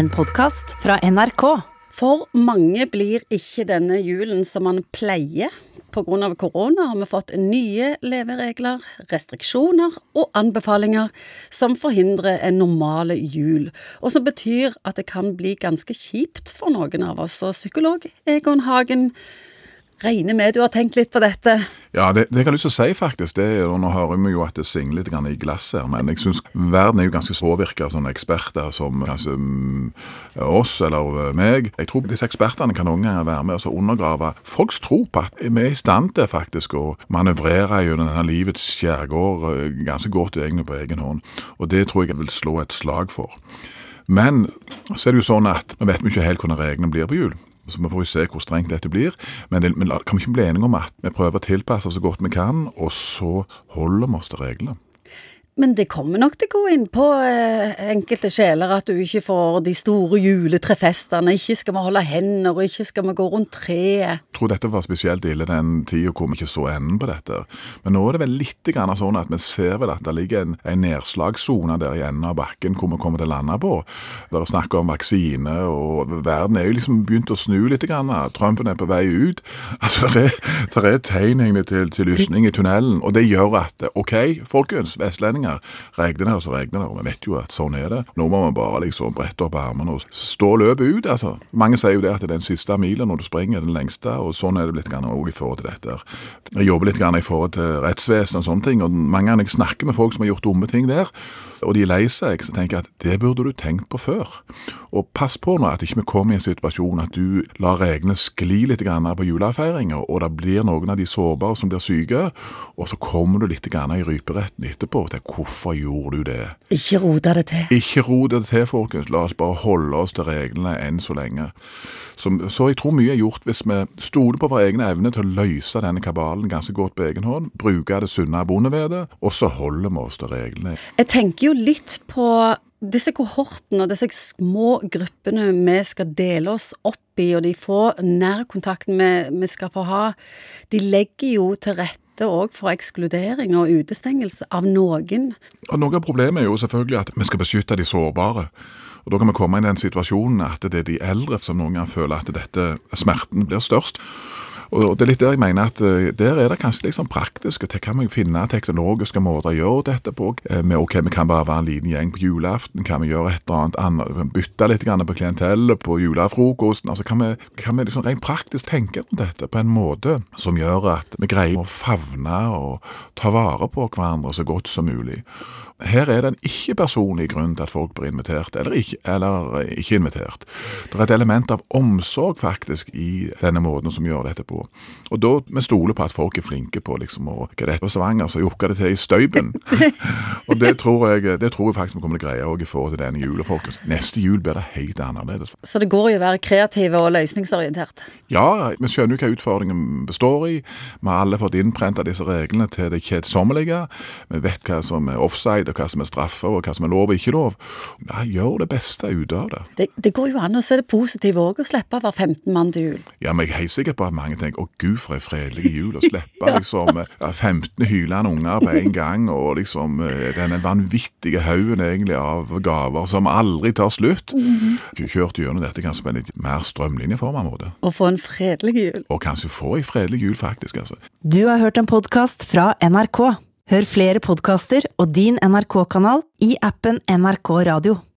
en podkast fra NRK. For mange blir ikke denne julen som man pleier. Pga. korona har vi fått nye leveregler, restriksjoner og anbefalinger som forhindrer en normal jul, og som betyr at det kan bli ganske kjipt for noen av oss. Og psykolog Egon Hagen regner med du har tenkt litt på dette? Ja, det, det jeg har lyst si, faktisk, det er, nå hører vi jo at det singler litt i glass her, men jeg syns verden er jo ganske påvirka av sånne eksperter som kanskje mm, oss eller meg. Jeg tror disse ekspertene kan noen ganger være med og undergrave folks tro på at vi er i stand til faktisk å manøvrere gjennom denne livets skjærgård eh, ganske godt egentlig på egen hånd. Og det tror jeg jeg vil slå et slag for. Men så er det jo sånn at nå vet vi ikke helt hvordan reglene blir på jul. Så vi får jo se hvor strengt dette blir. Men det, kan vi ikke bli enige om at vi prøver å tilpasse så godt vi kan, og så holder vi oss til reglene. Men det kommer nok til å gå inn på eh, enkelte sjeler at du ikke får de store juletrefestene. Ikke skal vi holde hender, og ikke skal vi gå rundt treet. Jeg tror dette var spesielt ille den tida hvor vi ikke så enden på dette. Men nå er det vel litt sånn at vi ser vel at det ligger en, en nedslagssone der i enden av bakken hvor vi kommer til å lande på. Det er snakk om vaksine, og verden er jo liksom begynt å snu litt. Grann. Trumpen er på vei ut. Altså, Det er, det er tegn til, til lysning i tunnelen, og det gjør at OK, folkens, vestlendinger regner. Regner det, så regner det. Og vi vet jo at sånn er det. Nå må vi bare liksom brette opp armene og stå løpet ut, altså. Mange sier jo det at det er den siste milen når du springer, den lengste, og sånn er det litt grann òg i forhold til dette. Jeg jobber litt grann i forhold til rettsvesen og sånne ting, og mange ganger jeg snakker med folk som har gjort dumme ting der, og de er lei seg, så tenker jeg at det burde du tenkt på før. Og pass på nå at ikke vi kommer i en situasjon at du lar reglene skli litt grann på julefeiringa, og det blir noen av de sårbare som blir syke, og så kommer du litt grann i ryperetten etterpå til hvorfor gjorde du det? Ikke rote det til. Ikke rote det til, folkens. La oss bare holde oss til reglene enn så lenge. Så, så, jeg tror mye er gjort hvis vi stoler på vår egen evne til å løse denne kabalen ganske godt på egen hånd, bruke det sunne bondevedet, og så holder vi oss til reglene. Jeg tenker jo litt på disse kohortene og disse små gruppene vi skal dele oss opp i, og de få nærkontakten vi, vi skal få ha, de legger jo til rette òg for ekskludering og utestengelse av noen. Og Noe av problemet er jo selvfølgelig at vi skal beskytte de sårbare. Og Da kan vi komme i den situasjonen at det er de eldre som noen ganger føler at dette smerten blir størst. Og det er litt der jeg mener at uh, der er det kanskje liksom praktisk. Til kan vi finne teknologiske måter å gjøre dette på. Uh, med, ok, Vi kan bare være en liten gjeng på julaften. Kan vi gjøre et eller annet bytte litt på klientellet på julefrokosten? altså Kan vi, kan vi liksom rent praktisk tenke om dette på en måte som gjør at vi greier å favne og ta vare på hverandre så godt som mulig? Her er det en ikke-personlig grunn til at folk blir invitert, eller ikke, eller ikke, invitert. Det er et element av omsorg faktisk i denne måten som gjør dette på. Og da vi stoler på at folk er flinke på liksom å Hva er det på Stavanger, så jokker det til i støyben. og det tror, jeg, det tror jeg faktisk vi kommer til å greie òg i forhold til denne jula, folkens. Neste jul blir det helt annerledes. Så det går jo å være kreative og løsningsorienterte? Ja, vi skjønner jo hva utfordringen består i. Vi har alle fått innprenta disse reglene til det kjedsommelige. Vi vet hva som er offside og hva som er straffer, og hva som er lov og ikke lov. Ja, gjør det beste ut av det. det. Det, går jo an å se det positive òg, å slippe å være 15 mann til jul. Ja, men jeg er helt sikker på at mange tenker å gud for en fredelig jul, å slippe ja. liksom 15 hylende unger på en gang, og liksom eh, denne vanvittige haugen egentlig av gaver som aldri tar slutt. Mm -hmm. Kjørt gjennom dette kanskje på en litt mer strømlinjeforma måte. Og få en fredelig jul. Og kanskje få en fredelig jul, faktisk. altså. Du har hørt en podkast fra NRK. Hør flere podkaster og din NRK-kanal i appen NRK Radio.